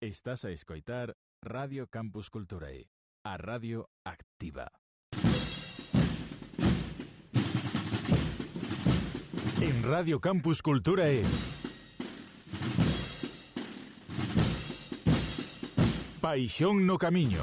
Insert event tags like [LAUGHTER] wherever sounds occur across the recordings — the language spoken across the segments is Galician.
Estás a escoitar Radio Campus Culturae, a radio activa. En Radio Campus Culturae Paixón no camiño.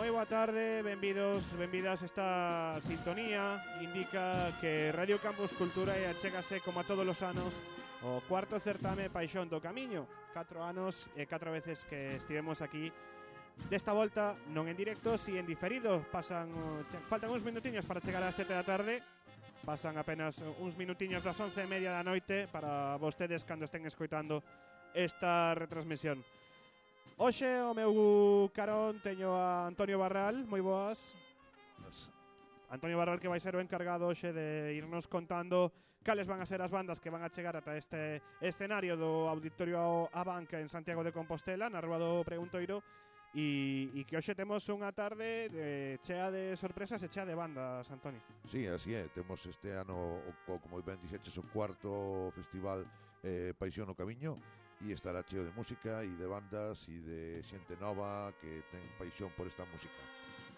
Moi boa tarde, benvidos, benvidas esta sintonía. Indica que Radio Campus Cultura e achégase como a todos os anos O cuarto certame Paixón do Camiño. 4 anos e 4 veces que estivemos aquí. Desta volta non en directo, si en diferido. Pasan, Faltan uns minutiños para chegar ás 7 da tarde. Pasan apenas uns minutiños das 11 e media da noite Para vostedes cando estén escoitando esta retransmisión. Hoxe o meu carón teño a Antonio Barral, moi boas. Antonio Barral que vai ser o encargado hoxe de irnos contando cales van a ser as bandas que van a chegar ata este escenario do Auditorio A Banca en Santiago de Compostela, na Rúa do Preguntoiro, E, e que hoxe temos unha tarde de, chea de sorpresas e chea de bandas, Antonio. Sí, así é. Temos este ano, o, como ben dixeches, o cuarto festival eh, Paixón no Camiño e estará cheo de música e de bandas e de xente nova que ten paixón por esta música.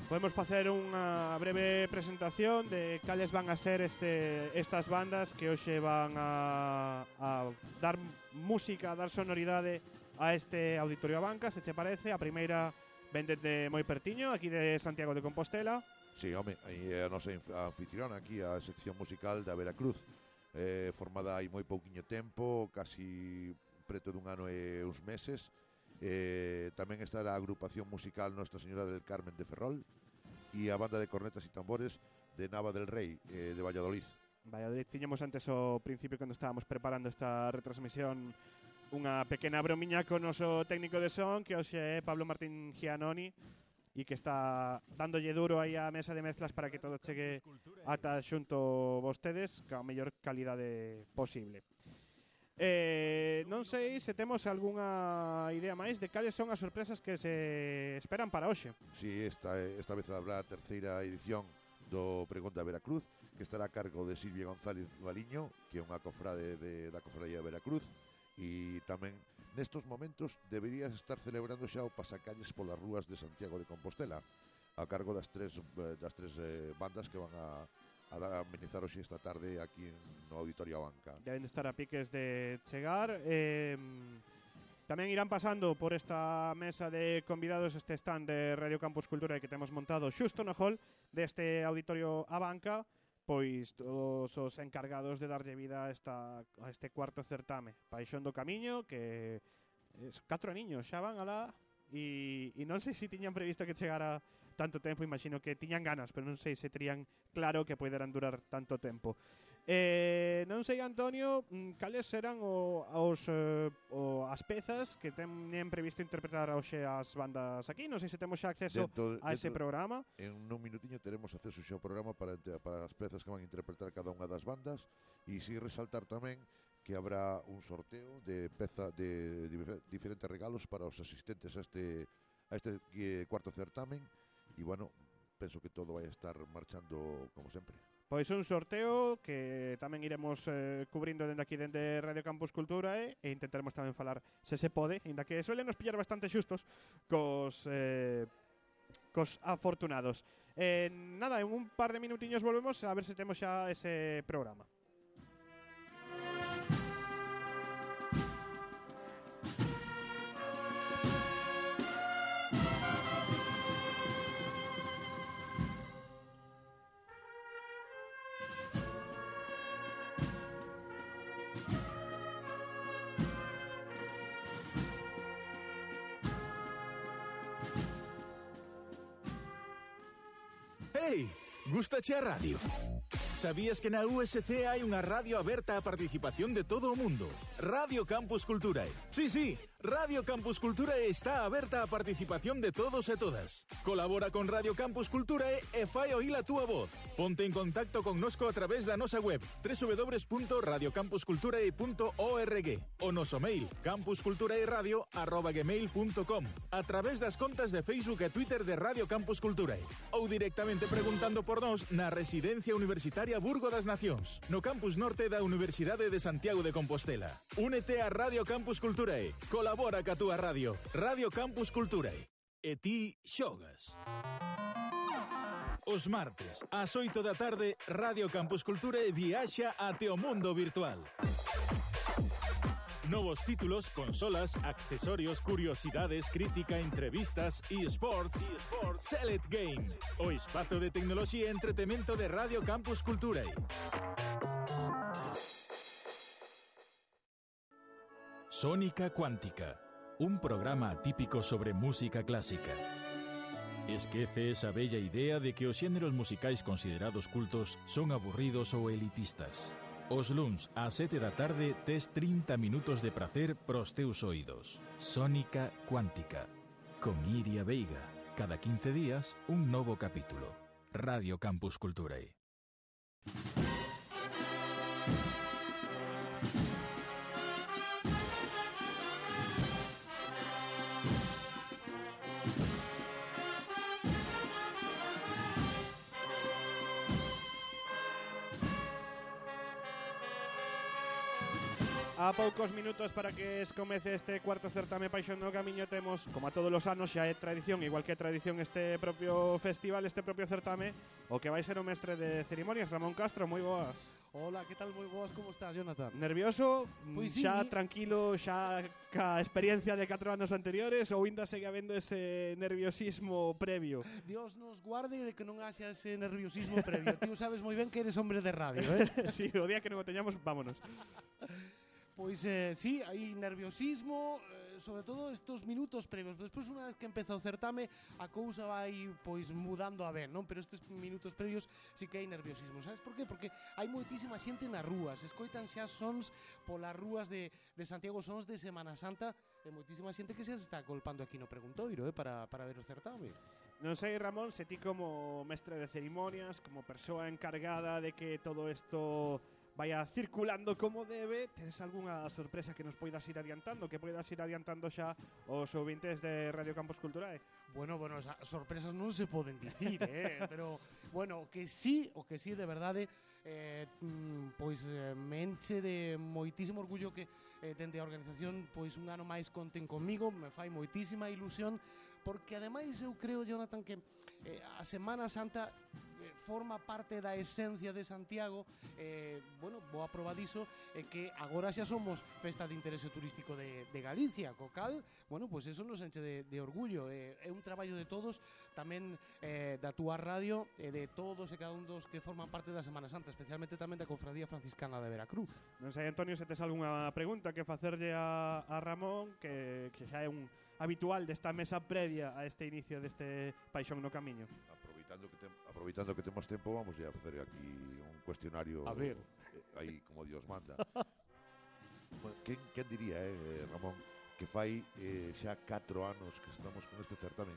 Podemos facer unha breve presentación de cales van a ser este, estas bandas que hoxe van a, a dar música, a dar sonoridade a este Auditorio a Banca, se che parece. A primeira ven de moi pertiño, aquí de Santiago de Compostela. Sí, home, e a nosa anfitriona aquí, a sección musical da Veracruz, eh, formada hai moi pouquiño tempo, casi preto dun ano e uns meses. Eh, tamén estará a agrupación musical Nuestra Señora del Carmen de Ferrol e a banda de cornetas e tambores de Nava del Rey, eh, de Valladolid. Valladolid, tiñemos antes o principio cando estábamos preparando esta retransmisión unha pequena bromiña co noso técnico de son que hoxe é Pablo Martín Gianoni e que está dándolle duro aí a mesa de mezclas para que todo chegue ata xunto vostedes ca mellor calidade posible. Eh, non sei se temos algunha idea máis de cales son as sorpresas que se esperan para hoxe. Si, sí, esta, esta vez habrá a terceira edición do Pregunta a Veracruz, que estará a cargo de Silvia González Valiño, que é unha cofrade de, da Cofradía de Veracruz, e tamén nestos momentos deberías estar celebrando xa o pasacalles polas rúas de Santiago de Compostela, a cargo das tres eh, das tres eh, bandas que van a a amenizar hoxe esta tarde aquí no Auditorio Banca. Deben estar a piques de chegar. Eh, Tamén irán pasando por esta mesa de convidados este stand de Radio Campus Cultura que temos montado xusto no hall deste auditorio a banca, pois todos os encargados de darlle vida a, esta, a este cuarto certame. Paixón do Camiño, que es, catro niños xa van alá e, e non sei se tiñan previsto que chegara tanto tempo, imagino que tiñan ganas, pero non sei se terían claro que poderan durar tanto tempo. Eh, non sei, Antonio, mm, cales serán o, os, eh, o, as pezas que teñen previsto interpretar hoxe as bandas aquí? Non sei se temos xa acceso dentro, a ese dentro, programa. En un minutiño teremos acceso xa ao programa para, para as pezas que van interpretar cada unha das bandas e si resaltar tamén que habrá un sorteo de peza de, de diferentes regalos para os asistentes a este a este eh, cuarto certamen e, bueno, penso que todo vai estar marchando como sempre. Pois un sorteo que tamén iremos eh, cubrindo dende aquí dende Radio Campus Cultura eh, e intentaremos tamén falar se se pode, inda que suelen nos pillar bastante xustos cos eh, cos afortunados. Eh, nada, en un par de minutiños volvemos a ver se temos xa ese programa. Radio? Sabías que na USC hai unha radio aberta a participación de todo o mundo? Radio Campus Culturae. Sí, sí, Radio Campus Culturae está aberta a participación de todos e todas. Colabora con Radio Campus Culturae e fai oír a túa voz. Ponte en contacto con nosco a través da nosa web www.radiocampusculturae.org o noso mail campusculturaeradio.gmail.com a través das contas de Facebook e Twitter de Radio Campus Culturae ou directamente preguntando por nós na Residencia Universitaria Burgo das Nacións, no campus norte da Universidade de Santiago de Compostela. Únete a Radio Campus Culturae. Colabora ca túa radio. Radio Campus Culturae. E ti xogas. Os martes, ás 8 da tarde, Radio Campus Culturae viaxa até o mundo virtual. Novos títulos, consolas, accesorios, curiosidades, crítica, entrevistas e sports. Select Game, o espazo de tecnoloxía e entretemento de Radio Campus Culturae. Sónica Cuántica, un programa atípico sobre música clásica. Esquece esa bella idea de que os xéneros musicais considerados cultos son aburridos ou elitistas. Os luns ás 7 da tarde tes 30 minutos de pracer pros teus oídos. Sónica Cuántica, con Iria Veiga. Cada 15 días, un novo capítulo. Radio Campus Culturae. A poucos minutos para que escomece este cuarto certame Paixón do Camiño temos, como a todos os anos xa é tradición, igual que é tradición este propio festival, este propio certame, o que vai ser o mestre de cerimonias, Ramón Castro, moi boas. Hola, que tal? Moi boas, como estás, Jonathan? Nervioso, mm, pois xa sí. tranquilo, xa ca experiencia de 4 anos anteriores ou ainda segue habendo ese nerviosismo previo? Dios nos guarde de que non haxa ese nerviosismo previo. Tío, sabes moi ben que eres hombre de radio, eh? [LAUGHS] sí, o día que non o teñamos, vámonos. Pois eh, sí, hai nerviosismo, eh, sobre todo estos minutos previos. Despois, unha vez que empeza o certame, a cousa vai pois mudando a ben, non? Pero estes minutos previos sí que hai nerviosismo. Sabes por qué? Porque hai moitísima xente nas rúas. Escoitan xa sons polas rúas de, de Santiago, sons de Semana Santa, e moitísima xente que se está colpando aquí no preguntoiro, eh? Para, para ver o certame. Non sei, Ramón, se ti como mestre de cerimonias, como persoa encargada de que todo isto vaya circulando como debe, tenes algunha sorpresa que nos poidas ir adiantando, que poidas ir adiantando xa os ouvintes de Radio Campos Culturae? Bueno, bueno, xa, sorpresas non se poden dicir, eh? [LAUGHS] pero, bueno, o que sí, o que sí, de verdade, eh, mm, pois eh, me enche de moitísimo orgullo que eh, dende a organización pois un ano máis conten comigo, me fai moitísima ilusión porque ademais eu creo, Jonathan, que eh, a Semana Santa eh, forma parte da esencia de Santiago. Eh, bueno, boa prova diso é eh, que agora xa somos festa de interese turístico de, de Galicia. Co cal, bueno, pois pues eso nos enche de, de orgullo. Eh, é un traballo de todos tamén eh, da túa radio e eh, de todos e cada un dos que forman parte da Semana Santa especialmente tamén da Cofradía Franciscana de Veracruz. Non sei, Antonio, se tes algunha pregunta que facerlle a, a Ramón que, que xa é un habitual desta mesa previa a este inicio deste Paixón no Camiño? Aproveitando que, tem, aproveitando que temos tempo, vamos a facer aquí un cuestionario Abrir. Eh, aí como Dios manda. quen, quen diría, eh, Ramón, que fai eh, xa 4 anos que estamos con este certamen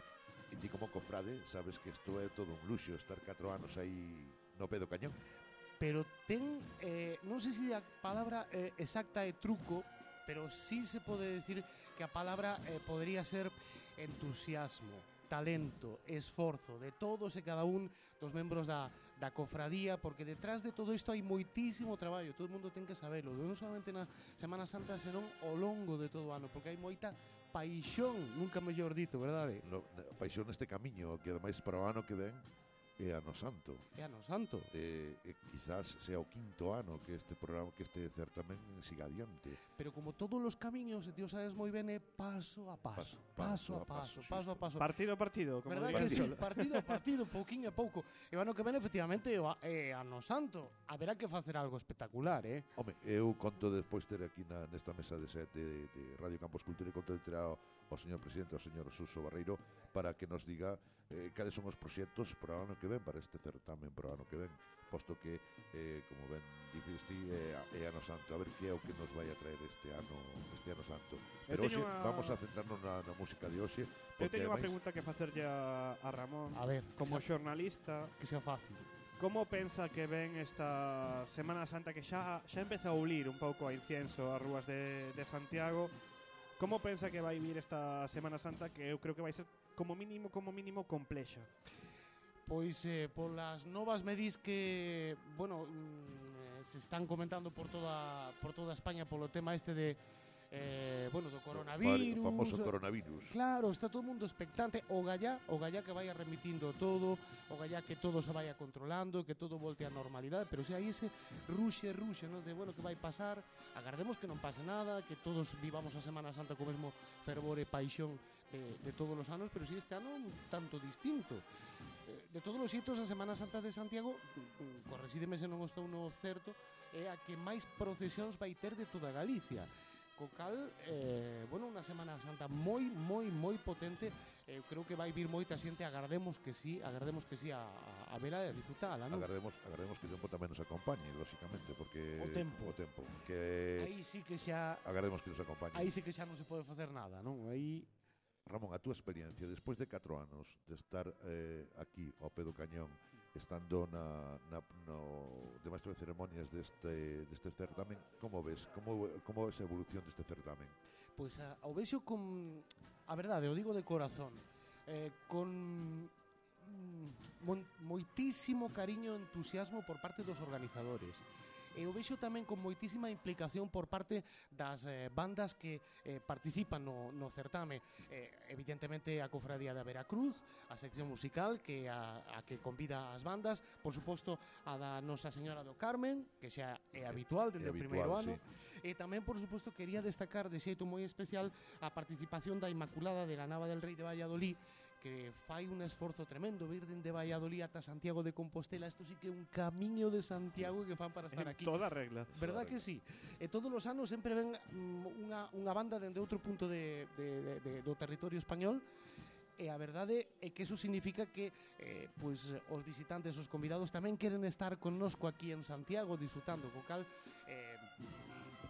E ti como cofrade sabes que isto é todo un luxo Estar 4 anos aí no pedo cañón Pero ten, eh, non sei se a palabra eh, exacta é truco pero sí se pode decir que a palabra eh, podría ser entusiasmo, talento, esforzo de todos e cada un dos membros da, da cofradía, porque detrás de todo isto hai moitísimo traballo, todo o mundo ten que sabelo, non solamente na Semana Santa, senón ao longo de todo o ano, porque hai moita paixón, nunca mellor dito, verdade? No, paixón neste camiño que ademais para o ano que ven e ano santo. E ano santo. Eh, e quizás sea o quinto ano que este programa que este certamen siga adiante. Pero como todos os camiños, ti o sabes moi ben, é paso a paso, paso, paso, paso a paso, paso a paso. Partido a partido, como ¿verdad que sí, partido a partido, pouquinho a pouco. E ano que ven efectivamente é eh, ano santo. Haberá que facer algo espectacular, eh? Home, eu conto despois ter aquí na, nesta mesa de, de, de Radio Campos Cultura e conto de ter ao, ao señor presidente, ao señor Suso Barreiro para que nos diga eh, cales son os proxectos para o ano que que ven, para este certamen para o ano que ven, posto que, eh, como ben dices ti, é, é ano santo, a ver que é o que nos vai a traer este ano este ano santo. Pero hoxe una... vamos a centrarnos na, na música de hoxe. Eu teño ademais... unha pregunta que facerlle a, a Ramón. A ver, como sea, xornalista... Que sea fácil. Como pensa que ven esta Semana Santa que xa xa empeza a ulir un pouco a incienso as rúas de, de Santiago Como pensa que vai vir esta Semana Santa que eu creo que vai ser como mínimo, como mínimo complexa? Pois eh, polas novas medis que, bueno, mm, eh, se están comentando por toda por toda España polo tema este de eh, bueno, do coronavirus. O famoso coronavirus. Claro, está todo o mundo expectante. O gallá, o gallá que vaya remitindo todo, o gallá que todo se vaya controlando, que todo volte a normalidade, pero se hai ese ruxe, ruxe, non? De, bueno, que vai pasar, agardemos que non pase nada, que todos vivamos a Semana Santa co mesmo fervor e paixón de, de todos os anos, pero si este ano un tanto distinto. Eh, de todos os hitos a Semana Santa de Santiago mm, mm, corresídeme se non estou no certo é a que máis procesións vai ter de toda Galicia co cal, eh, bueno, unha Semana Santa moi, moi, moi potente eu eh, creo que vai vir moita xente agardemos que sí, agardemos que sí a, a vela e a disfrutala, non? Agardemos, agardemos que o tempo tamén nos acompañe, lóxicamente porque o tempo, o tempo que aí sí que xa agardemos que nos acompañe aí sí que xa non se pode facer nada, non? aí Ramón, a túa experiencia, despois de 4 anos de estar eh, aquí ao pé do cañón, estando na, na no, de maestro de ceremonias deste, deste certamen, como ves? Como, como ves a evolución deste certamen? Pois a, o vexo con... A verdade, o digo de corazón. Eh, con mm, mon, moitísimo cariño e entusiasmo por parte dos organizadores Eh, e o vexo tamén con moitísima implicación por parte das eh, bandas que eh, participan no, no certame eh, evidentemente a Cofradía da Veracruz a sección musical que a, a que convida as bandas por suposto a da Nosa Señora do Carmen que xa é eh, habitual dende é, é habitual, o primeiro ano sí. e tamén por suposto quería destacar de xeito moi especial a participación da Inmaculada de la Nava del Rei de Valladolid que fai un esforzo tremendo vir dende Valladolid ata Santiago de Compostela. Isto sí que é un camiño de Santiago que fan para estar en aquí. toda regla. Verdad toda que regla. sí. E todos os anos sempre ven mm, unha, unha banda dende outro punto de, de, de, de, do territorio español e a verdade é que eso significa que eh, pois os visitantes, os convidados tamén queren estar connosco aquí en Santiago disfrutando, co cal eh,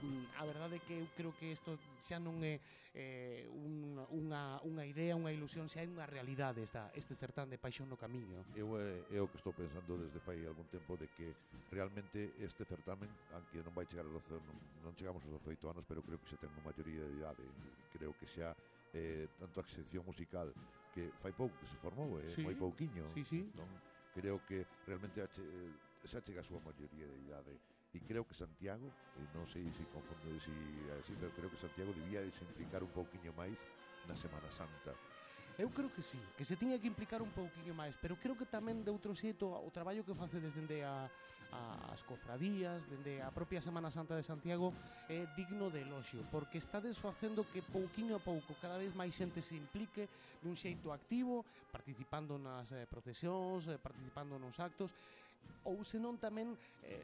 Mm, a verdade é que eu creo que isto xa non é eh, un, unha, unha idea, unha ilusión, xa é unha realidade esta, este certame de Paixón no Camiño. Eu é, é o que estou pensando desde fai algún tempo de que realmente este certamen, aunque non vai chegar aos 12, non, non chegamos aos 18 anos, pero creo que xa ten unha maioría de idade. Creo que xa eh, tanto a sección musical que fai pouco que se formou, é eh, sí, moi pouquiño. Sí, sí. Entón, creo que realmente eh, xa chega a súa maioría de idade y creo que Santiago, eh, e non sei se confundo si a eh, pero creo que Santiago debía desimplicar un pouquiño máis na Semana Santa. Eu creo que sí, que se tiña que implicar un pouquiño máis, pero creo que tamén de outro xeito o traballo que facedes dende a, a as cofradías, dende a propia Semana Santa de Santiago é digno de eloxio, porque estades facendo que pouquiño a pouco cada vez máis xente se implique dun xeito activo, participando nas eh, procesións, eh, participando nos actos, ou senón tamén eh,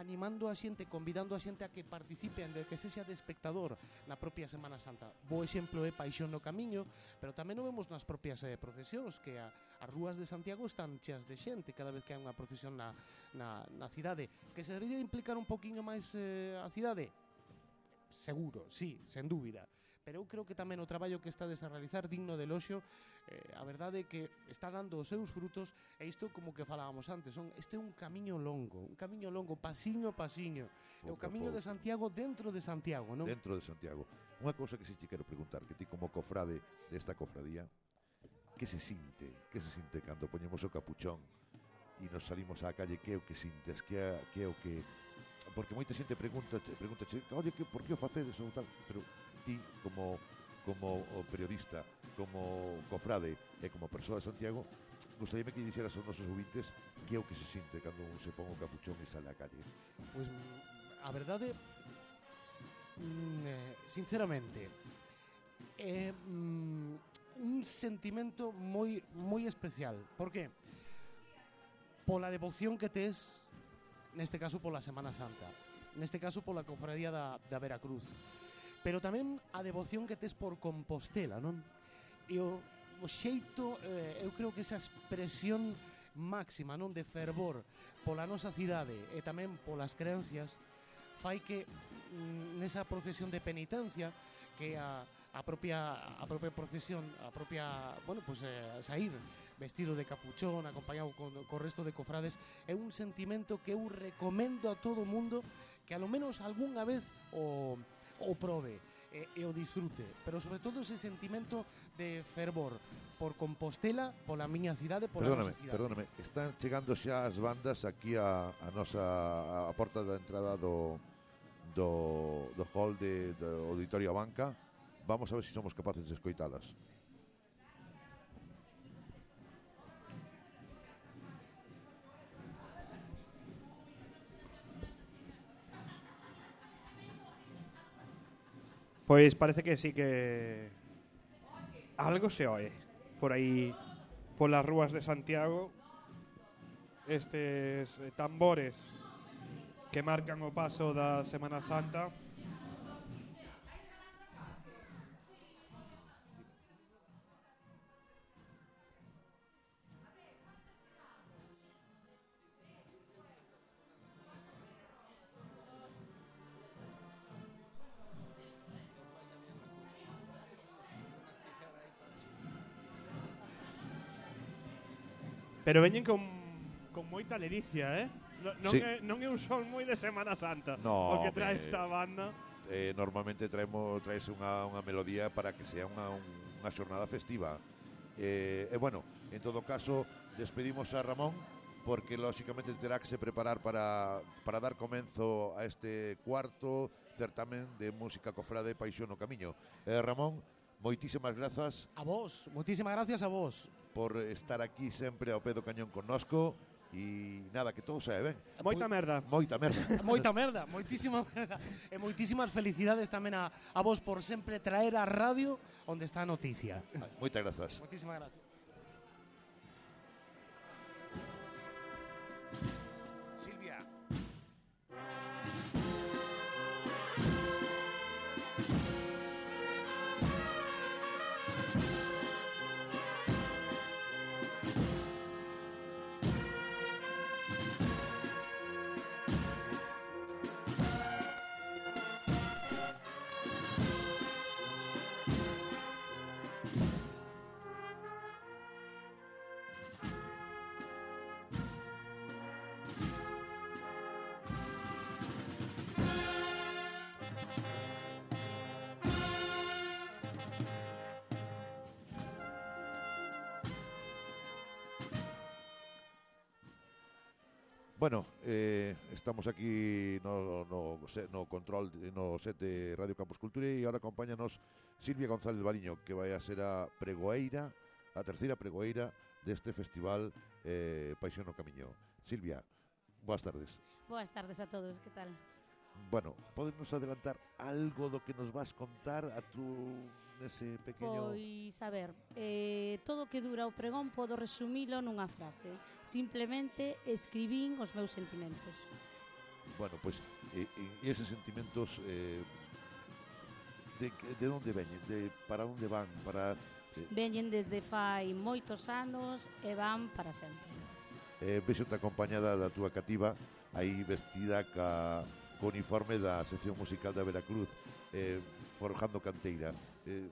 animando a xente, convidando a xente a que participe, de que sexa de espectador na propia Semana Santa. Bo exemplo é Paixón no Camiño, pero tamén o vemos nas propias eh, procesións, que a, as rúas de Santiago están cheas de xente cada vez que hai unha procesión na, na, na cidade. Que se debería implicar un poquinho máis eh, a cidade? Seguro, sí, sen dúbida pero eu creo que tamén o traballo que está a realizar digno de loxo eh, a verdade é que está dando os seus frutos e isto como que falábamos antes son este é un camiño longo un camiño longo pasiño a pasiño é o camiño pouco. de Santiago dentro de Santiago non? dentro de Santiago unha cousa que si te quero preguntar que ti como cofrade desta cofradía que se sinte que se sinte cando poñemos o capuchón e nos salimos á calle que é o que sintes que é, que é o que porque moita xente pregunta, pregunta, oye, que, por que o facedes ou tal, pero ti como como periodista, como cofrade e como persoa de Santiago, gustaríame que dixeras aos nosos ouvintes que é o que se sinte cando un se pon o capuchón e sale á calle. Pois, pues, a verdade, mm, eh, sinceramente, é mm, un sentimento moi moi especial. Por que? Pola devoción que tes, neste caso pola Semana Santa, neste caso pola cofradía da, da Veracruz. Cruz pero tamén a devoción que tes por Compostela, non? E o, o xeito, eh, eu creo que esa expresión máxima, non, de fervor pola nosa cidade e tamén polas creencias fai que mm, nesa procesión de penitencia que a, a propia a propia procesión, a propia, bueno, pues eh, sair vestido de capuchón, acompañado con co resto de cofrades, é un sentimento que eu recomendo a todo mundo que a lo menos algunha vez o o probe e, eh, e o disfrute, pero sobre todo ese sentimento de fervor por Compostela, pola miña cidade, pola perdóname, nosa cidade. Perdóname, están chegando xa as bandas aquí a, a nosa a porta da entrada do do, do hall de, do Auditorio Banca. Vamos a ver se si somos capaces de escoitalas. Pois parece que sí que algo se oe por aí polas rúas de Santiago estes tambores que marcan o paso da Semana Santa. Pero veñen con, con moita ledicia, eh? Non, sí. é, non é un son moi de Semana Santa no, o que trae me, esta banda. Eh, normalmente traemos traes unha, unha melodía para que sea unha, unha xornada festiva. Eh, e eh, eh, bueno, en todo caso, despedimos a Ramón porque lógicamente terá que se preparar para, para dar comenzo a este cuarto certamen de música cofrade Paixón no Camiño. Eh, Ramón, moitísimas grazas. A vos, moitísimas gracias a vos por estar aquí sempre ao pé do cañón connosco e nada, que todo sae ben. Moita merda. Moita merda. [LAUGHS] moita merda, moitísima merda. E moitísimas felicidades tamén a, a vos por sempre traer a radio onde está a noticia. Moitas grazas. Moitísimas grazas. Bueno, eh, estamos aquí no, no, se- no control no set de Radio Campus Cultura e agora acompáñanos Silvia González Baliño que vai a ser a pregoeira a terceira pregoeira deste festival eh, Paixón no Camiño Silvia, boas tardes Boas tardes a todos, que tal? Bueno, podenos adelantar algo do que nos vas contar a tú nese pequeno... Pois, a ver, eh, todo o que dura o pregón podo resumilo nunha frase. Simplemente escribín os meus sentimentos. Bueno, pois, e, eh, eses sentimentos... Eh, de, de onde veñen? De, para onde van? Para... Eh... Veñen desde fai moitos anos e van para sempre. Eh, Vexote acompañada da túa cativa, aí vestida ca, co uniforme da sección musical da Veracruz, eh, forjando canteira. Eh,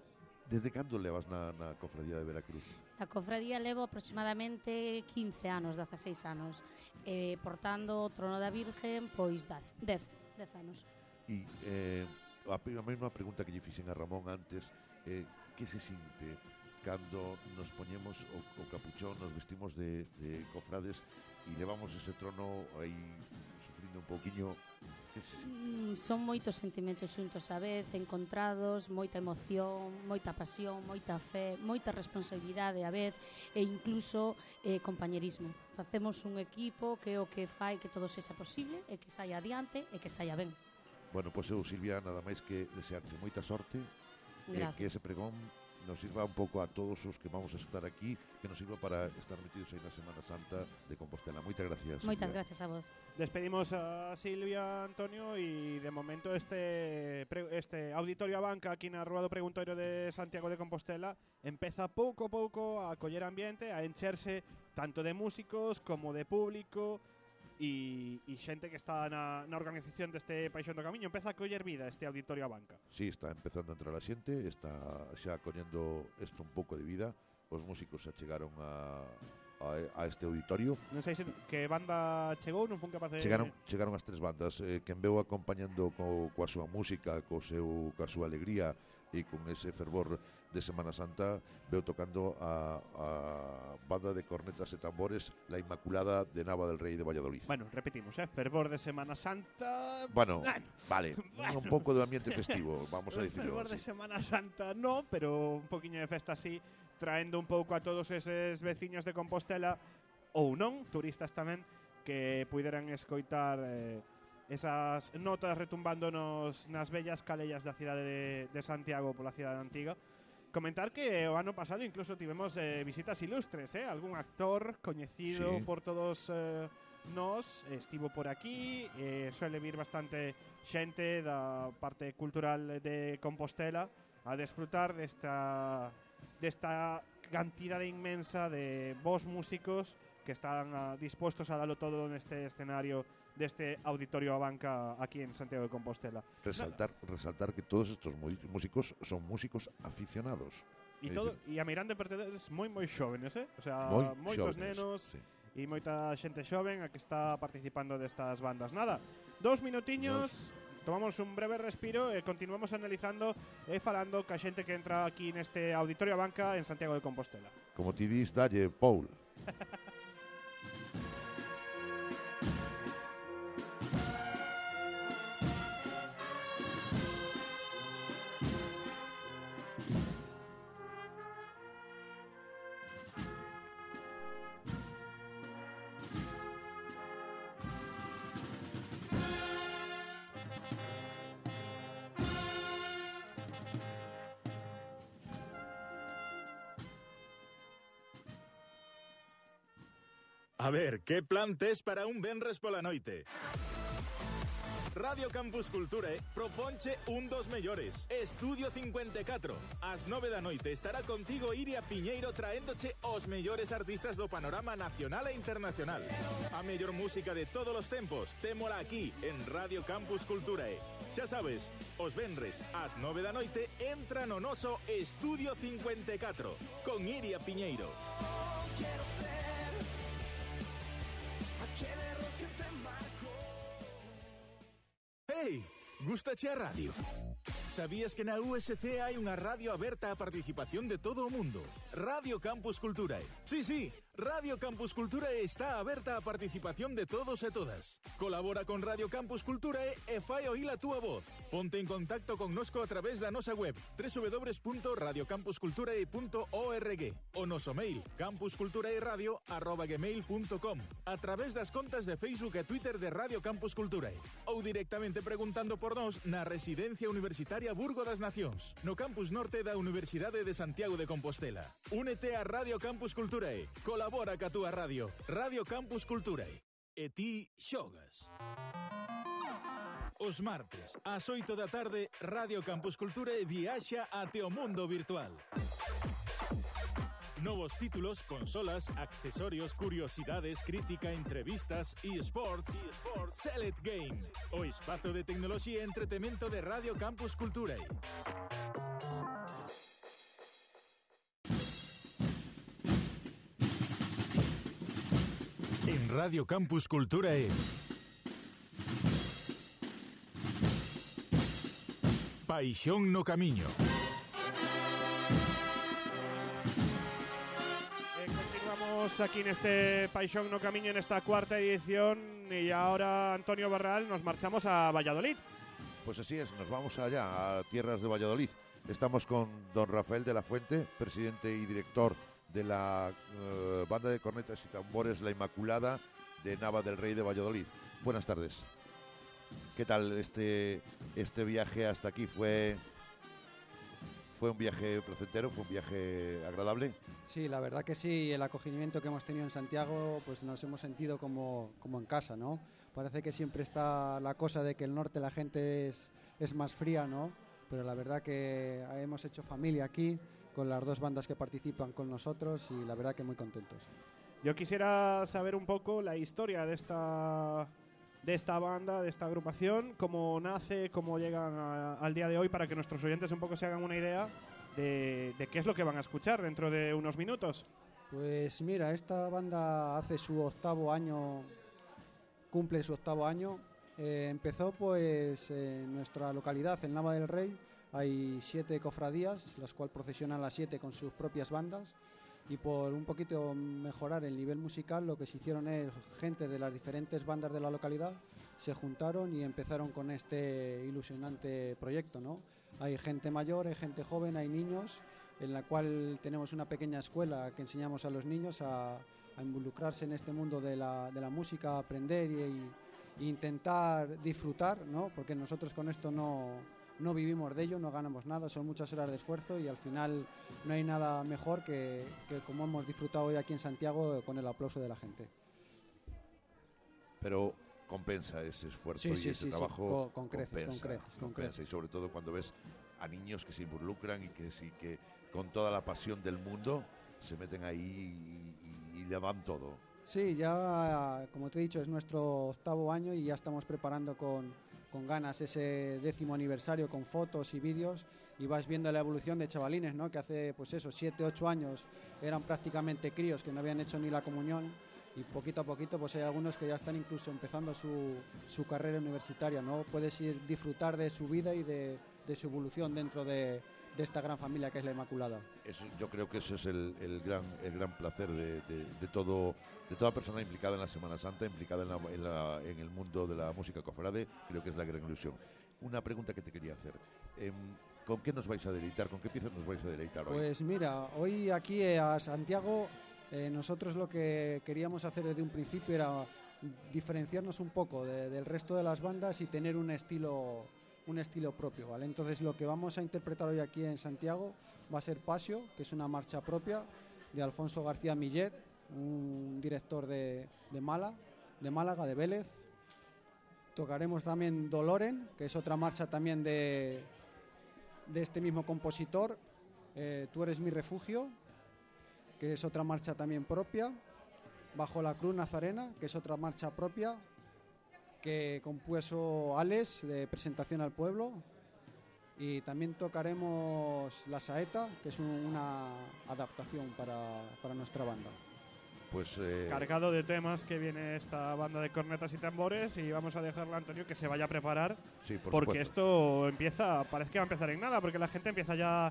Desde cando levas na, na cofradía de Veracruz? Na cofradía levo aproximadamente 15 anos, 16 anos, eh, portando o trono da Virgen, pois 10, 10, 10 anos. E eh, a, a mesma pregunta que lle fixen a Ramón antes, eh, que se sinte cando nos poñemos o, o capuchón, nos vestimos de, de cofrades e levamos ese trono aí sufrindo un pouquiño Mm, son moitos sentimentos xuntos a vez, encontrados, moita emoción, moita pasión, moita fe, moita responsabilidade a vez e incluso eh, compañerismo. Facemos un equipo que o que fai que todo sexa posible e que saia adiante e que saia ben. Bueno, pois eu, Silvia, nada máis que desearte moita sorte Gracias. e que ese pregón nos sirva un pouco a todos os que vamos a estar aquí que nos sirva para estar metidos aí na Semana Santa de Compostela. Moitas gracias. Moitas Silvia. gracias a vos. Despedimos a Silvia Antonio y de momento este este auditorio a banca aquí na Rúa do Preguntoiro de Santiago de Compostela empeza pouco a pouco a coller ambiente, a encherse tanto de músicos como de público e, e xente que está na, na organización deste Paixón do Camiño empeza a coller vida este auditorio a banca. Sí, está empezando a entrar a xente, está xa coñendo isto un pouco de vida. Os músicos achegaron a a, a este auditorio. Non sei se que banda chegou, non fun capaz de Chegaron chegaron as tres bandas, eh, quen veu acompañando co, coa súa música, co seu coa súa alegría e con ese fervor de Semana Santa veu tocando a, a banda de cornetas e tambores La Inmaculada de Nava del Rei de Valladolid. Bueno, repetimos, eh, fervor de Semana Santa. Bueno, Bueno, vale, [LAUGHS] un pouco de ambiente festivo, vamos a El dicirlo. fervor de así. Semana Santa no, pero un poquinho de festa así, traendo un pouco a todos eses veciños de Compostela ou non, turistas tamén, que puderan escoitar eh, esas notas retumbando nos, nas bellas calellas da cidade de, de Santiago pola cidade antiga. Comentar que o ano pasado incluso tivemos eh, visitas ilustres, eh? algún actor coñecido Sí. por todos eh, nós estivo por aquí, eh, suele vir bastante xente da parte cultural de Compostela a desfrutar desta desta cantidade inmensa de vos músicos que están ah, dispuestos a darlo todo neste escenario deste auditorio a banca aquí en Santiago de Compostela. Resaltar, resaltar que todos estos músicos son músicos aficionados. É todo e a mirande pertedes moi moi xóvenes, eh? O sea, Moi moitos xóvenes, nenos sí. e moita xente xoven a que está participando destas bandas. Nada, dos minutiños, tomamos un breve respiro e continuamos analizando e falando ca xente que entra aquí neste auditorio a banca en Santiago de Compostela. Como ti dis, dalle, Paul. [LAUGHS] A ver, que plan tes para un venres pola noite? Radio Campus Culture proponche un dos mellores. Estudio 54 Ás 9 da noite estará contigo Iria Piñeiro traéndoche os mellores artistas do panorama nacional e internacional. A mellor música de todos os tempos Témola aquí en Radio Campus Culturae Xa sabes, os venres ás 9 da noite entra no noso Estudio 54 con Iria Piñeiro A radio? Sabías que na USC hai unha radio aberta á participación de todo o mundo? Radio Campus Culturae. Sí, sí, Radio Campus Culturae está aberta á participación de todos e todas. Colabora con Radio Campus Culturae e fai oír a túa voz. Ponte en contacto con nosco a través da nosa web www.radiocampusculturae.org o noso mail campusculturaeradio.gmail.com a través das contas de Facebook e Twitter de Radio Campus Culturae ou directamente preguntando por nós na Residencia Universitaria Burgo das Nacións, no campus norte da Universidade de Santiago de Compostela. Únete a Radio Campus Culturae. Colabora ca túa radio. Radio Campus Culturae. E ti xogas. Os martes, ás 8 da tarde, Radio Campus Culturae viaxa ate o mundo virtual. Novos títulos, consolas, accesorios, curiosidades, crítica, entrevistas e sports. Select Game, o espazo de tecnoloxía e entretemento de Radio Campus Culturae. En Radio Campus Culturae. Paixón no camiño. Eh, continuamos aquí en este Paixón no Camiño en esta cuarta edición y ahora Antonio Barral nos marchamos a Valladolid. Pues así es, nos vamos allá, a tierras de Valladolid. Estamos con don Rafael de la Fuente, presidente y director de la eh, banda de cornetas y tambores La Inmaculada de Nava del Rey de Valladolid. Buenas tardes. ¿Qué tal este, este viaje hasta aquí? ¿Fue, ¿Fue un viaje placentero? ¿Fue un viaje agradable? Sí, la verdad que sí, el acogimiento que hemos tenido en Santiago, pues nos hemos sentido como, como en casa, ¿no? Parece que siempre está la cosa de que el norte la gente es, es más fría, ¿no? Pero la verdad que hemos hecho familia aquí con las dos bandas que participan con nosotros y la verdad que muy contentos. Yo quisiera saber un poco la historia de esta de esta banda, de esta agrupación, cómo nace, cómo llegan a- al día de hoy, para que nuestros oyentes un poco se hagan una idea de, de qué es lo que van a escuchar dentro de unos minutos. Pues mira, esta banda hace su octavo año, cumple su octavo año. Eh, empezó pues en nuestra localidad, en Nava del Rey. Hay siete cofradías, las cuales procesionan las siete con sus propias bandas. Y por un poquito mejorar el nivel musical, lo que se hicieron es gente de las diferentes bandas de la localidad se juntaron y empezaron con este ilusionante proyecto, ¿no? Hay gente mayor, hay gente joven, hay niños en la cual tenemos una pequeña escuela que enseñamos a los niños a, involucrarse en este mundo de la, de la música, aprender y, y intentar disfrutar, ¿no? porque nosotros con esto no, no vivimos de ello, no ganamos nada, son muchas horas de esfuerzo y al final no hay nada mejor que, que como hemos disfrutado hoy aquí en Santiago con el aplauso de la gente. Pero compensa ese esfuerzo Sí, y sí, ese sí, sí, trabajo. con- con creces, con compensa, creces, con compensa. creces. Y sobre todo cuando ves a niños que se involucran y que sí que con toda la pasión del mundo se meten ahí y, y le dan todo. Sí, ya, como te he dicho, es nuestro octavo año y ya estamos preparando con, con ganas ese décimo aniversario con fotos y vídeos y vas viendo la evolución de chavalines, ¿no? Que hace, pues eso, siete, ocho años eran prácticamente críos que no habían hecho ni la comunión y poquito a poquito pues hay algunos que ya están incluso empezando su, su carrera universitaria, ¿no? Puedes ir disfrutar de su vida y de, de su evolución dentro de, de esta gran familia que es la Inmaculada. Eso, yo creo que eso es el, el gran, el gran placer de, de- de todo, de toda persona implicada en la Semana Santa, implicada en, la- en la- en el mundo de la música cofrade, creo que es la gran ilusión. Una pregunta que te quería hacer. Em, ¿Con qué nos vais a deleitar? ¿Con qué piezas nos vais a deleitar hoy? Pues mira, hoy aquí eh, a Santiago eh, nosotros lo que queríamos hacer desde un principio era diferenciarnos un poco de- del resto de las bandas y tener un estilo un estilo propio, ¿vale? Entonces lo que vamos a interpretar hoy aquí en Santiago va a ser Pasio, que es una marcha propia de Alfonso García Millet, un director de, Mala, de Málaga, de Vélez. Tocaremos también Doloren, que es otra marcha también de, de este mismo compositor, eh, Tú eres mi refugio, que es otra marcha también propia, Bajo la Cruz Nazarena, que es otra marcha propia, que compuso Alex de Presentación al Pueblo, y también tocaremos La Saeta, que es un- una adaptación para, para nuestra banda. pues eh, Cargado de temas que viene esta banda de cornetas y tambores y vamos a dejarle a Antonio que se vaya a preparar sí, por porque supuesto. esto empieza, parece que va a empezar en nada, porque la gente empieza ya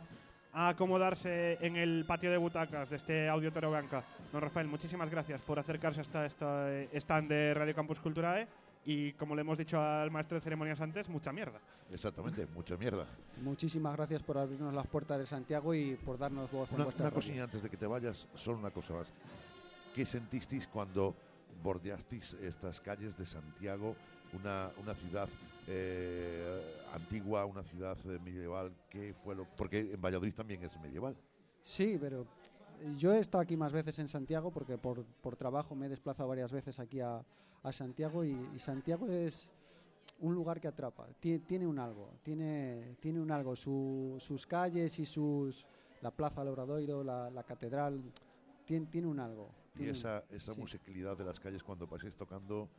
a acomodarse en el patio de butacas de este Audio Teroganca. Don Rafael, muchísimas gracias por acercarse hasta este stand de Radio Campus Culturae y como le hemos dicho al maestro de ceremonias antes, mucha mierda. Exactamente, mucha mierda. Muchísimas gracias por abrirnos las puertas de Santiago y por darnos voz en Una, vuestra una radio. cosilla antes de que te vayas, solo una cosa más. ¿Qué sentisteis cuando bordeasteis estas calles de Santiago, una, una ciudad eh, antigua, una ciudad eh, medieval? ¿Qué fue lo, porque en Valladolid también es medieval. Sí, pero yo he estado aquí más veces en Santiago porque por, por trabajo me he desplazado varias veces aquí a, a Santiago y, y Santiago es un lugar que atrapa, Tie- tiene un algo, tiene, tiene un algo, Su- sus calles y sus la plaza del Obradoiro, la, la catedral, tiene, tiene un algo. Y tiene- esa, esa sí. musicalidad de las calles cuando paséis tocando,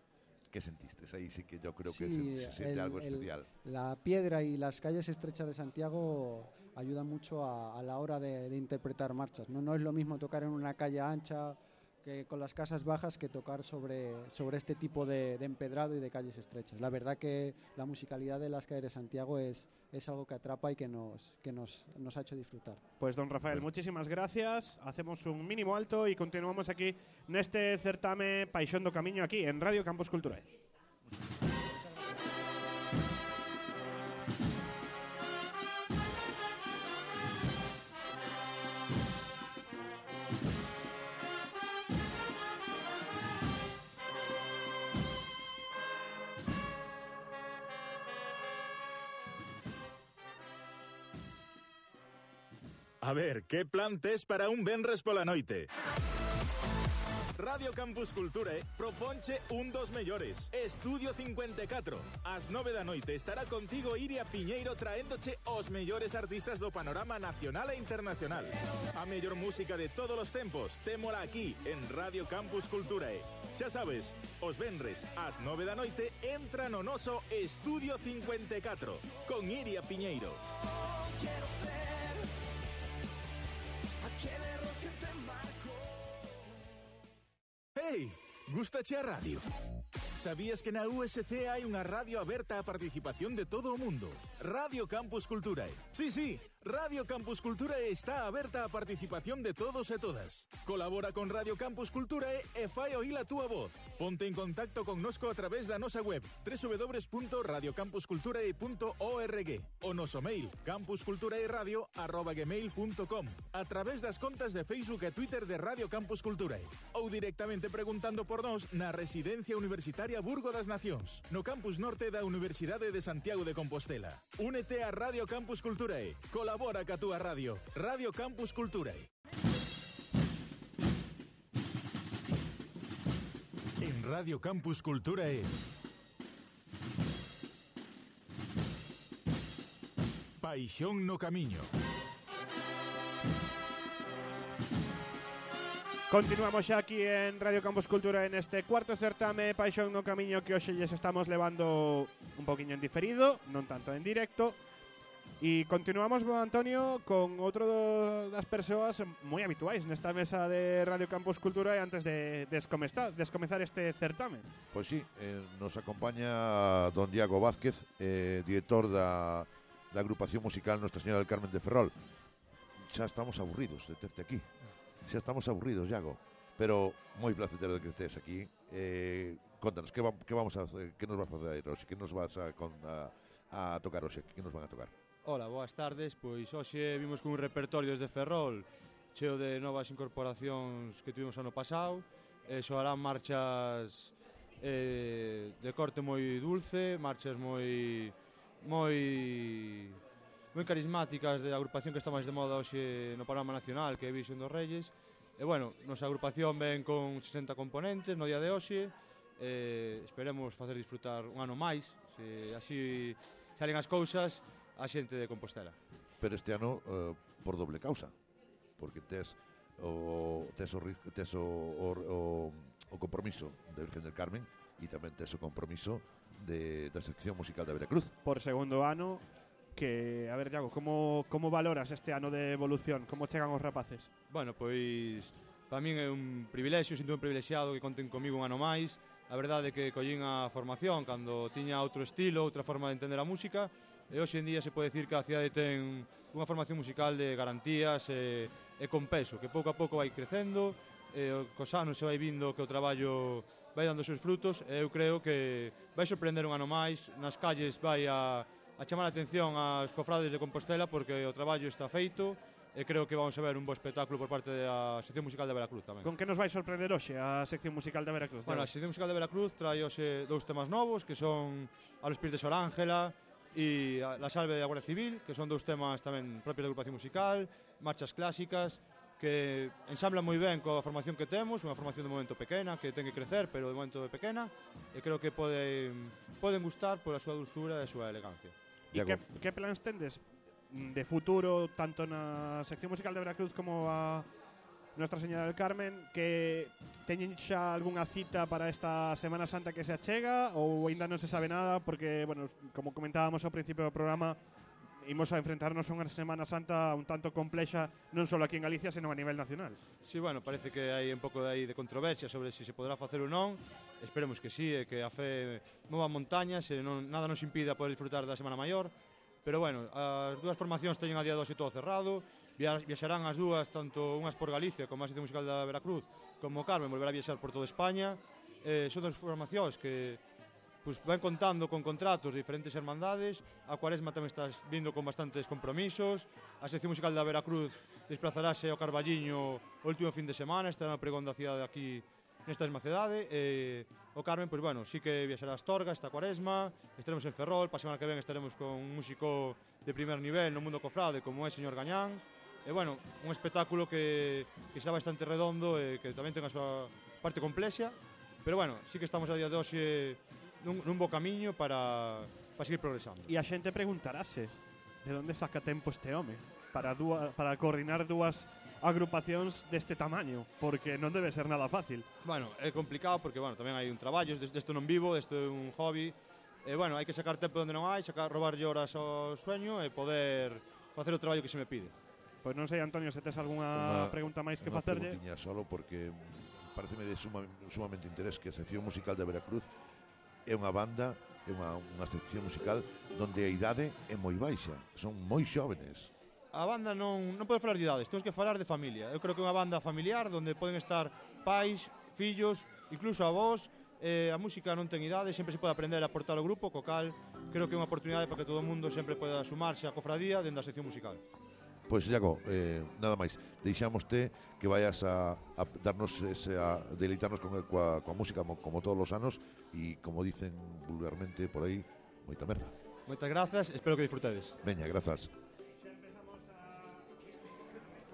¿qué sentiste? Ahí sí que yo creo que se, se siente el- algo el- especial. La piedra y las calles estrechas de Santiago ayudan mucho a, a la hora de, de interpretar marchas. ¿no? no es lo mismo tocar en una calle ancha que con las casas bajas que tocar sobre, sobre este tipo de, de empedrado y de calles estrechas. La verdad que la musicalidad de las calles de Santiago es, es algo que atrapa y que nos, que nos, nos ha hecho disfrutar. Pues don Rafael, muchísimas gracias. Hacemos un mínimo alto y continuamos aquí neste certame Paixón do Camiño aquí en Radio Campus Cultural. A ver, que plan tes para un venres pola noite? Radio Campus Culture proponche un dos mellores. Estudio 54 Ás 9 da noite estará contigo Iria Piñeiro traéndoche os mellores artistas do panorama nacional e internacional. A mellor música de todos os tempos Témola aquí en Radio Campus Culture Xa sabes, os venres ás 9 da noite entra no noso Estudio 54 Con Iria Piñeiro Ehi, gustaci a radio! Sabías que na USC hai unha radio aberta á participación de todo o mundo? Radio Campus Culturae. Sí, sí, Radio Campus Culturae está aberta á participación de todos e todas. Colabora con Radio Campus Culturae e fai oír a túa voz. Ponte en contacto con nosco a través da nosa web www.radiocampusculturae.org o noso mail campusculturaeradio.gmail.com a través das contas de Facebook e Twitter de Radio Campus Culturae ou directamente preguntando por nós na Residencia Universitaria Burgo das Nacións, no campus norte da Universidade de Santiago de Compostela. Únete a Radio Campus Culturae. Colabora ca túa radio. Radio Campus Culturae. En Radio Campus Culturae. Paixón no camiño. Continuamos xa aquí en Radio Campus Cultura en este cuarto certame Paixón no Camiño que hoxe lles estamos levando un poquinho en diferido, non tanto en directo. E continuamos, Antonio, con outro do- das persoas moi habituais nesta mesa de Radio Campus Cultura e antes de descomezar, este certame. Pois sí, eh, nos acompaña don Diago Vázquez, eh, director da, da agrupación musical Nuestra Señora del Carmen de Ferrol. Xa estamos aburridos de terte aquí. Xa estamos aburridos, Iago. Pero moi placentero de que estés aquí. Eh, contanos, que, va, que vamos a hacer, que nos vas a facer hoxe? Que nos vas a, con, tocar? Que nos van a tocar? Ola, boas tardes. Pois hoxe vimos con un repertorio desde Ferrol cheo de novas incorporacións que tuvimos ano pasado e soarán marchas eh, de corte moi dulce, marchas moi moi moi carismáticas da agrupación que está máis de moda hoxe no panorama nacional, que é Visión dos Reyes. E bueno, nosa agrupación ven con 60 componentes no día de hoxe. Eh, esperemos facer disfrutar un ano máis, se así salen as cousas a xente de Compostela. Pero este ano eh, por doble causa, porque tes o tes o, tes o, o, o, o compromiso de Virgen del Carmen e tamén tes o compromiso de, da sección musical da Veracruz. Por segundo ano que, a ver, Iago, como, como valoras este ano de evolución? Como chegan os rapaces? Bueno, pois para min é un privilexio, sinto un privilexiado que conten comigo un ano máis. A verdade é que collín a formación cando tiña outro estilo, outra forma de entender a música, e hoxe en día se pode dicir que a cidade ten unha formación musical de garantías e, e con peso, que pouco a pouco vai crecendo, e cos anos se vai vindo que o traballo vai dando os seus frutos, e eu creo que vai sorprender un ano máis, nas calles vai a a chamar a atención aos cofrades de Compostela porque o traballo está feito e creo que vamos a ver un bo espectáculo por parte da sección musical da Veracruz tamén. Con que nos vai sorprender hoxe a sección musical da Veracruz? Bueno, a sección musical da Veracruz trae hoxe dous temas novos que son A los pies de Sor Ángela e La salve da Guardia Civil, que son dous temas tamén propios da agrupación musical, marchas clásicas, que ensambla moi ben coa formación que temos, unha formación de momento pequena, que ten que crecer, pero de momento é pequena, e creo que pode, poden gustar pola súa dulzura e a súa elegancia. E que, que plans tendes mm, de futuro tanto na sección musical de Veracruz como a Nuestra Señora del Carmen que teñen xa algunha cita para esta Semana Santa que se achega ou aínda non se sabe nada porque, bueno, como comentábamos ao principio do programa imos a enfrentarnos a unha Semana Santa un tanto complexa non só aquí en Galicia, senón a nivel nacional. Sí, bueno, parece que hai un pouco de aí de controversia sobre se si se podrá facer ou non. Esperemos que sí, e que a fe mova montañas e non, nada nos impida poder disfrutar da Semana Maior. Pero bueno, as dúas formacións teñen a día de hoxe todo cerrado, viaxarán as dúas, tanto unhas por Galicia como a Asociación Musical da Veracruz, como Carmen volverá a viaxar por toda España. Eh, son dos formacións que pues, van contando con contratos de diferentes hermandades, a Cuaresma tamén estás vindo con bastantes compromisos, a sección musical da Veracruz desplazarase ao Carballiño o último fin de semana, estará na pregón da cidade aquí nesta mesma cidade e o Carmen, pois bueno, sí que viaxará a Astorga esta cuaresma, estaremos en Ferrol, para semana que ven estaremos con un músico de primer nivel no mundo cofrade como é señor Gañán, e bueno, un espectáculo que, que será bastante redondo e que tamén ten a súa parte complexa, pero bueno, sí que estamos a día de hoxe nun, nun bo camiño para, para seguir progresando. E a xente preguntarase de onde saca tempo este home para, dúa, para coordinar dúas agrupacións deste tamaño, porque non debe ser nada fácil. Bueno, é complicado porque bueno, tamén hai un traballo, desto non vivo, desto é un hobby. E bueno, hai que sacar tempo onde non hai, sacar robar horas ao sueño e poder facer o traballo que se me pide. Pois non sei, Antonio, se tes algunha pregunta máis que facerlle. Unha solo porque pareceme de suma, sumamente interés que a sección musical de Veracruz é unha banda, é unha, unha sección musical donde a idade é moi baixa, son moi xóvenes a banda non, non pode falar de idades, temos que falar de familia. Eu creo que é unha banda familiar onde poden estar pais, fillos, incluso avós, eh, a música non ten idade, sempre se pode aprender a aportar ao grupo, co cal creo que é unha oportunidade para que todo o mundo sempre poda sumarse á cofradía dentro da sección musical. Pois, Iago, eh, nada máis, deixámoste que vayas a, a darnos ese, a deleitarnos con, coa, coa música como, como todos os anos e, como dicen vulgarmente por aí, moita merda. Moitas grazas, espero que disfrutedes. Veña, grazas.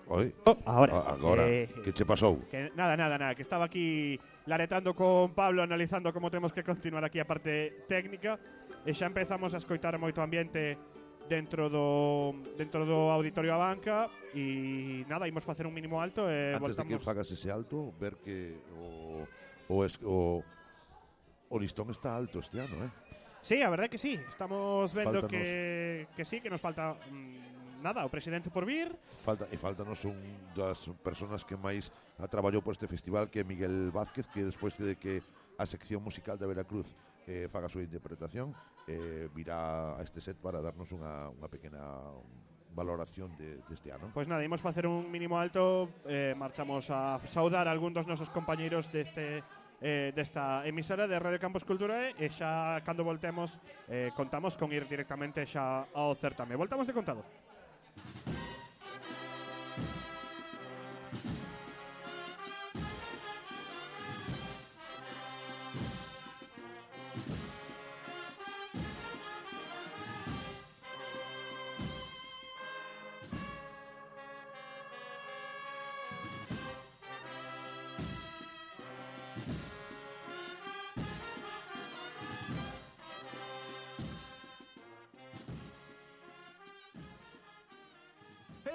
Oi. Oh, agora. Agora. Eh, que che pasou? Que, nada, nada, nada, que estaba aquí laretando con Pablo analizando como temos que continuar aquí a parte técnica e xa empezamos a escoitar moito ambiente dentro do dentro do auditorio a banca e nada, imos facer un mínimo alto e Antes voltamos. de que fagas ese alto, ver que o o, es, o o listón está alto este ano, eh? Sí, a verdade que sí. Estamos vendo Faltanos... que que sí, que nos falta mm, nada, o presidente por vir. Falta, e faltanos un das persoas que máis a traballou por este festival que é Miguel Vázquez, que despois de que a sección musical de Veracruz eh, faga a súa interpretación, eh, virá a este set para darnos unha, unha pequena valoración de, deste ano. Pois pues nada, imos facer un mínimo alto, eh, marchamos a saudar a algún dos nosos compañeiros deste eh, desta emisora de Radio Campos Cultura e xa cando voltemos eh, contamos con ir directamente xa ao certame. Voltamos de contado.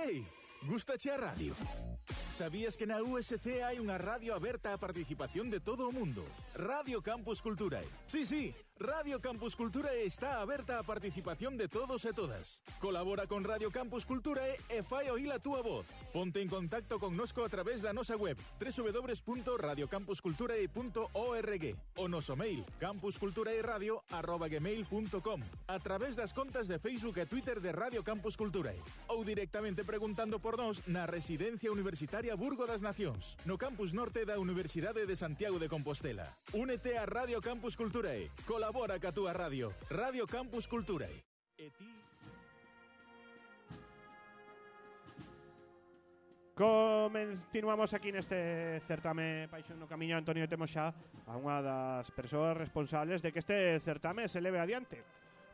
Ehi, gustaci a radio. Sabías que na USC hai unha radio aberta á participación de todo mundo? Radio Campus Culturae. Sí, sí, Radio Campus Culturae está aberta á participación de todos e todas. Colabora con Radio Campus Culturae e fai oír a túa voz. Ponte en contacto con nosco a través da nosa web www.radiocampusculturae.org o noso mail campusculturaeradio.gmail.com a través das contas de Facebook e Twitter de Radio Campus Culturae ou directamente preguntando por nós na Residencia Universitaria Burgo das Nacións, no campus norte da Universidade de Santiago de Compostela. Únete a Radio Campus Culturae. Colabora Colabora ca túa radio. Radio Campus Culturae. E ti Continuamos aquí neste certame Paixón no Camiño Antonio e temos xa a unha das persoas responsables de que este certame se leve adiante.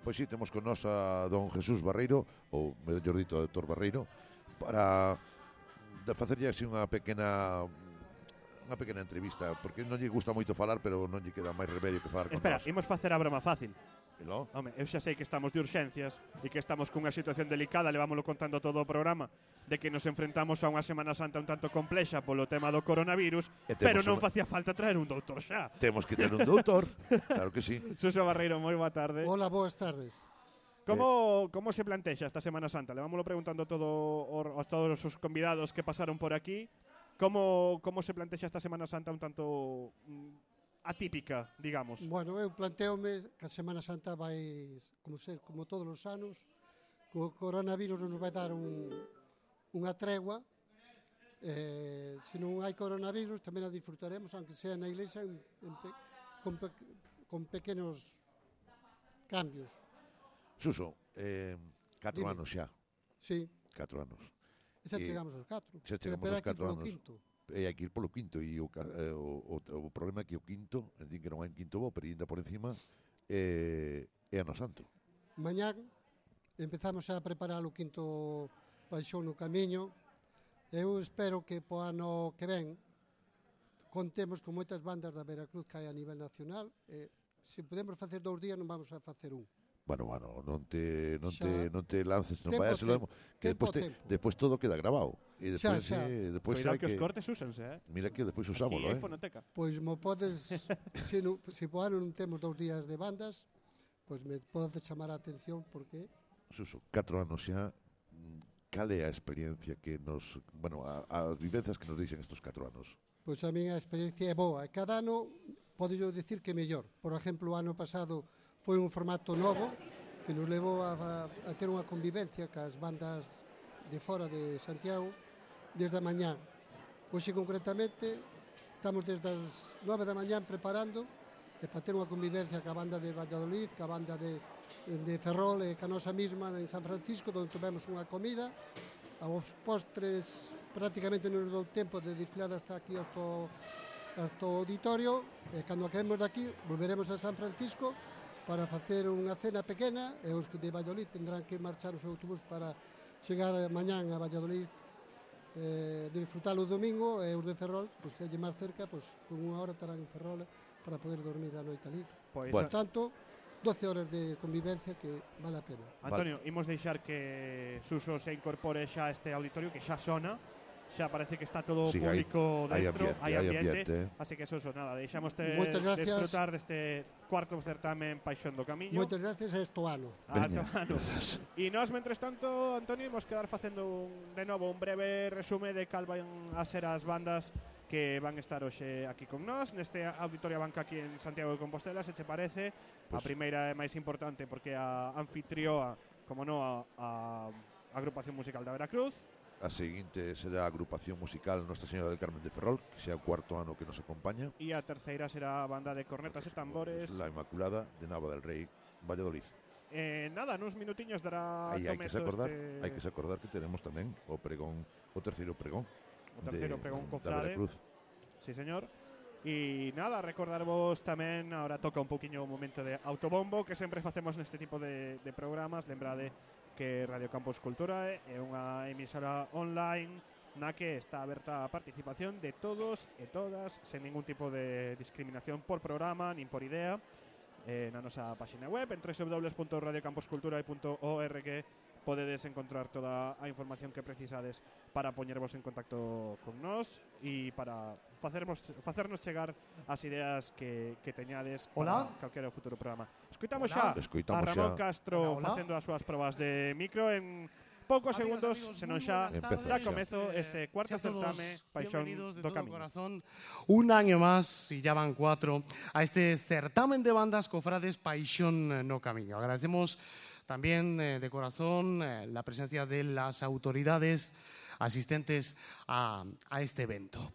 Pois si, sí, temos con nos a don Jesús Barreiro, ou mellor dito, doctor Barreiro, para de facerlle así unha pequena unha pequena entrevista, porque non lle gusta moito falar, pero non lle queda máis remedio que falar con Espera, nós. imos facer a broma fácil. Hello? Home, eu xa sei que estamos de urxencias e que estamos cunha situación delicada, levámoslo contando todo o programa, de que nos enfrentamos a unha Semana Santa un tanto complexa polo tema do coronavirus, pero non facía falta traer un doutor xa. Temos que traer un doutor, [LAUGHS] claro que sí. Suso Barreiro, moi boa tarde. Hola, boas tardes. Como, eh, como se plantexa esta Semana Santa? Levámoslo preguntando todo o, a todos os convidados que pasaron por aquí Como, como se plantexa esta Semana Santa un tanto mm, atípica, digamos? Bueno, eu planteome que a Semana Santa vai, como, ser, como todos os anos, o coronavirus nos vai dar un, unha tregua, eh, se non hai coronavirus tamén a disfrutaremos, aunque sea na iglesia, en, en pe, con, pe, con pequenos cambios. Suso, eh, catro Dime. anos xa. Sí. Catro anos. E xa chegamos aos 4. Xa chegamos aos 4 anos. Quinto. E hai que ir polo quinto e o, o, o, o problema é que o quinto, din que non hai un quinto bo, pero ainda por encima é, é ano santo. Mañán empezamos a preparar o quinto paixón no camiño. Eu espero que po ano que ven contemos con moitas bandas da Veracruz que hai a nivel nacional. E, se podemos facer dous días non vamos a facer un. Bueno, bueno, non te non xa. te non te lances, non tempo, vayas tempo, que tempo, despois te, tempo. despois todo queda grabado. E despois xa. Eh, despois Cuidado que, que os cortes úsense, eh. Mira que despois usámolo, eh. Fonoteca. Pois mo podes se non se poar non temos dous días de bandas, pois me podes chamar a atención porque Suso, 4 anos xa mm, cal é a experiencia que nos, bueno, a, as vivencias que nos deixan estes 4 anos? Pois a miña experiencia é boa, cada ano podo yo dicir que mellor. Por exemplo, o ano pasado foi un formato novo que nos levou a, a ter unha convivencia cas bandas de fora de Santiago desde a mañá. Hoxe concretamente estamos desde as 9 da mañá preparando e para ter unha convivencia ca banda de Valladolid, ca banda de, de Ferrol e ca nosa mesma en San Francisco, onde tivemos unha comida. Aos postres prácticamente non nos dou tempo de desfilar hasta aquí, hasta, hasta o auditorio. E cando acabemos daqui, volveremos a San Francisco para facer unha cena pequena e os de Valladolid tendrán que marchar o seu autobús para chegar mañán a Valladolid eh, disfrutar o domingo e os de Ferrol, pois pues, lle máis cerca, pois pues, con unha hora estarán en Ferrol para poder dormir a noite ali. Pois, bueno. Por tanto, 12 horas de convivencia que vale a pena. Antonio, vale. imos deixar que Suso se incorpore xa a este auditorio que xa sona xa parece que está todo sí, público hai, dentro, hai ambiente, hai ambiente, ambiente, así que eso, nada, deixamos te gracias. desfrutar deste cuarto certamen Paixón do Camiño. Moitas gracias a esto ano. A ah, Veña, ano. E nós, mentres tanto, Antonio, imos quedar facendo un, de novo un breve resume de cal van a ser as bandas que van estar hoxe aquí con nós neste Auditoria Banca aquí en Santiago de Compostela, se che parece. Pues, a primeira é máis importante porque a anfitrioa, como no, a, a agrupación musical da Veracruz, A seguinte será a agrupación musical Nuestra Señora del Carmen de Ferrol, que sea o cuarto ano que nos acompaña. E a terceira será a banda de cornetas e tambores. La Inmaculada de Nava del Rey, Valladolid. Eh, nada, nuns minutiños dará Aí hai que se acordar, este, hai que se acordar que tenemos tamén o pregón, o terceiro pregón o terceiro de, pregón da cofrade. Veracruz. Sí, señor. E nada, recordarvos tamén, ahora toca un poquinho o momento de autobombo que sempre facemos neste tipo de, de programas. Lembrade que Radio Campus Cultura é unha emisora online na que está aberta a participación de todos e todas sen ningún tipo de discriminación por programa nin por idea eh, na nosa página web en www.radiocampuscultura.org podedes encontrar toda a información que precisades para poñervos en contacto con nós e para facermos, facernos chegar as ideas que, que teñades Hola. para calquera futuro programa. Escoitamos Hola. xa Escoitamos a Ramón xa. Castro Hola, hola. facendo as súas probas de micro en poucos Amigos, segundos, amigos, senón xa xa. comezo Eh, este cuarto certame Paixón bienvenidos de do todo Camiño. corazón un año más y ya van cuatro a este certamen de bandas cofrades Paixón no Camino. Agradecemos también eh, de corazón eh, la presencia de las autoridades asistentes a, a este evento.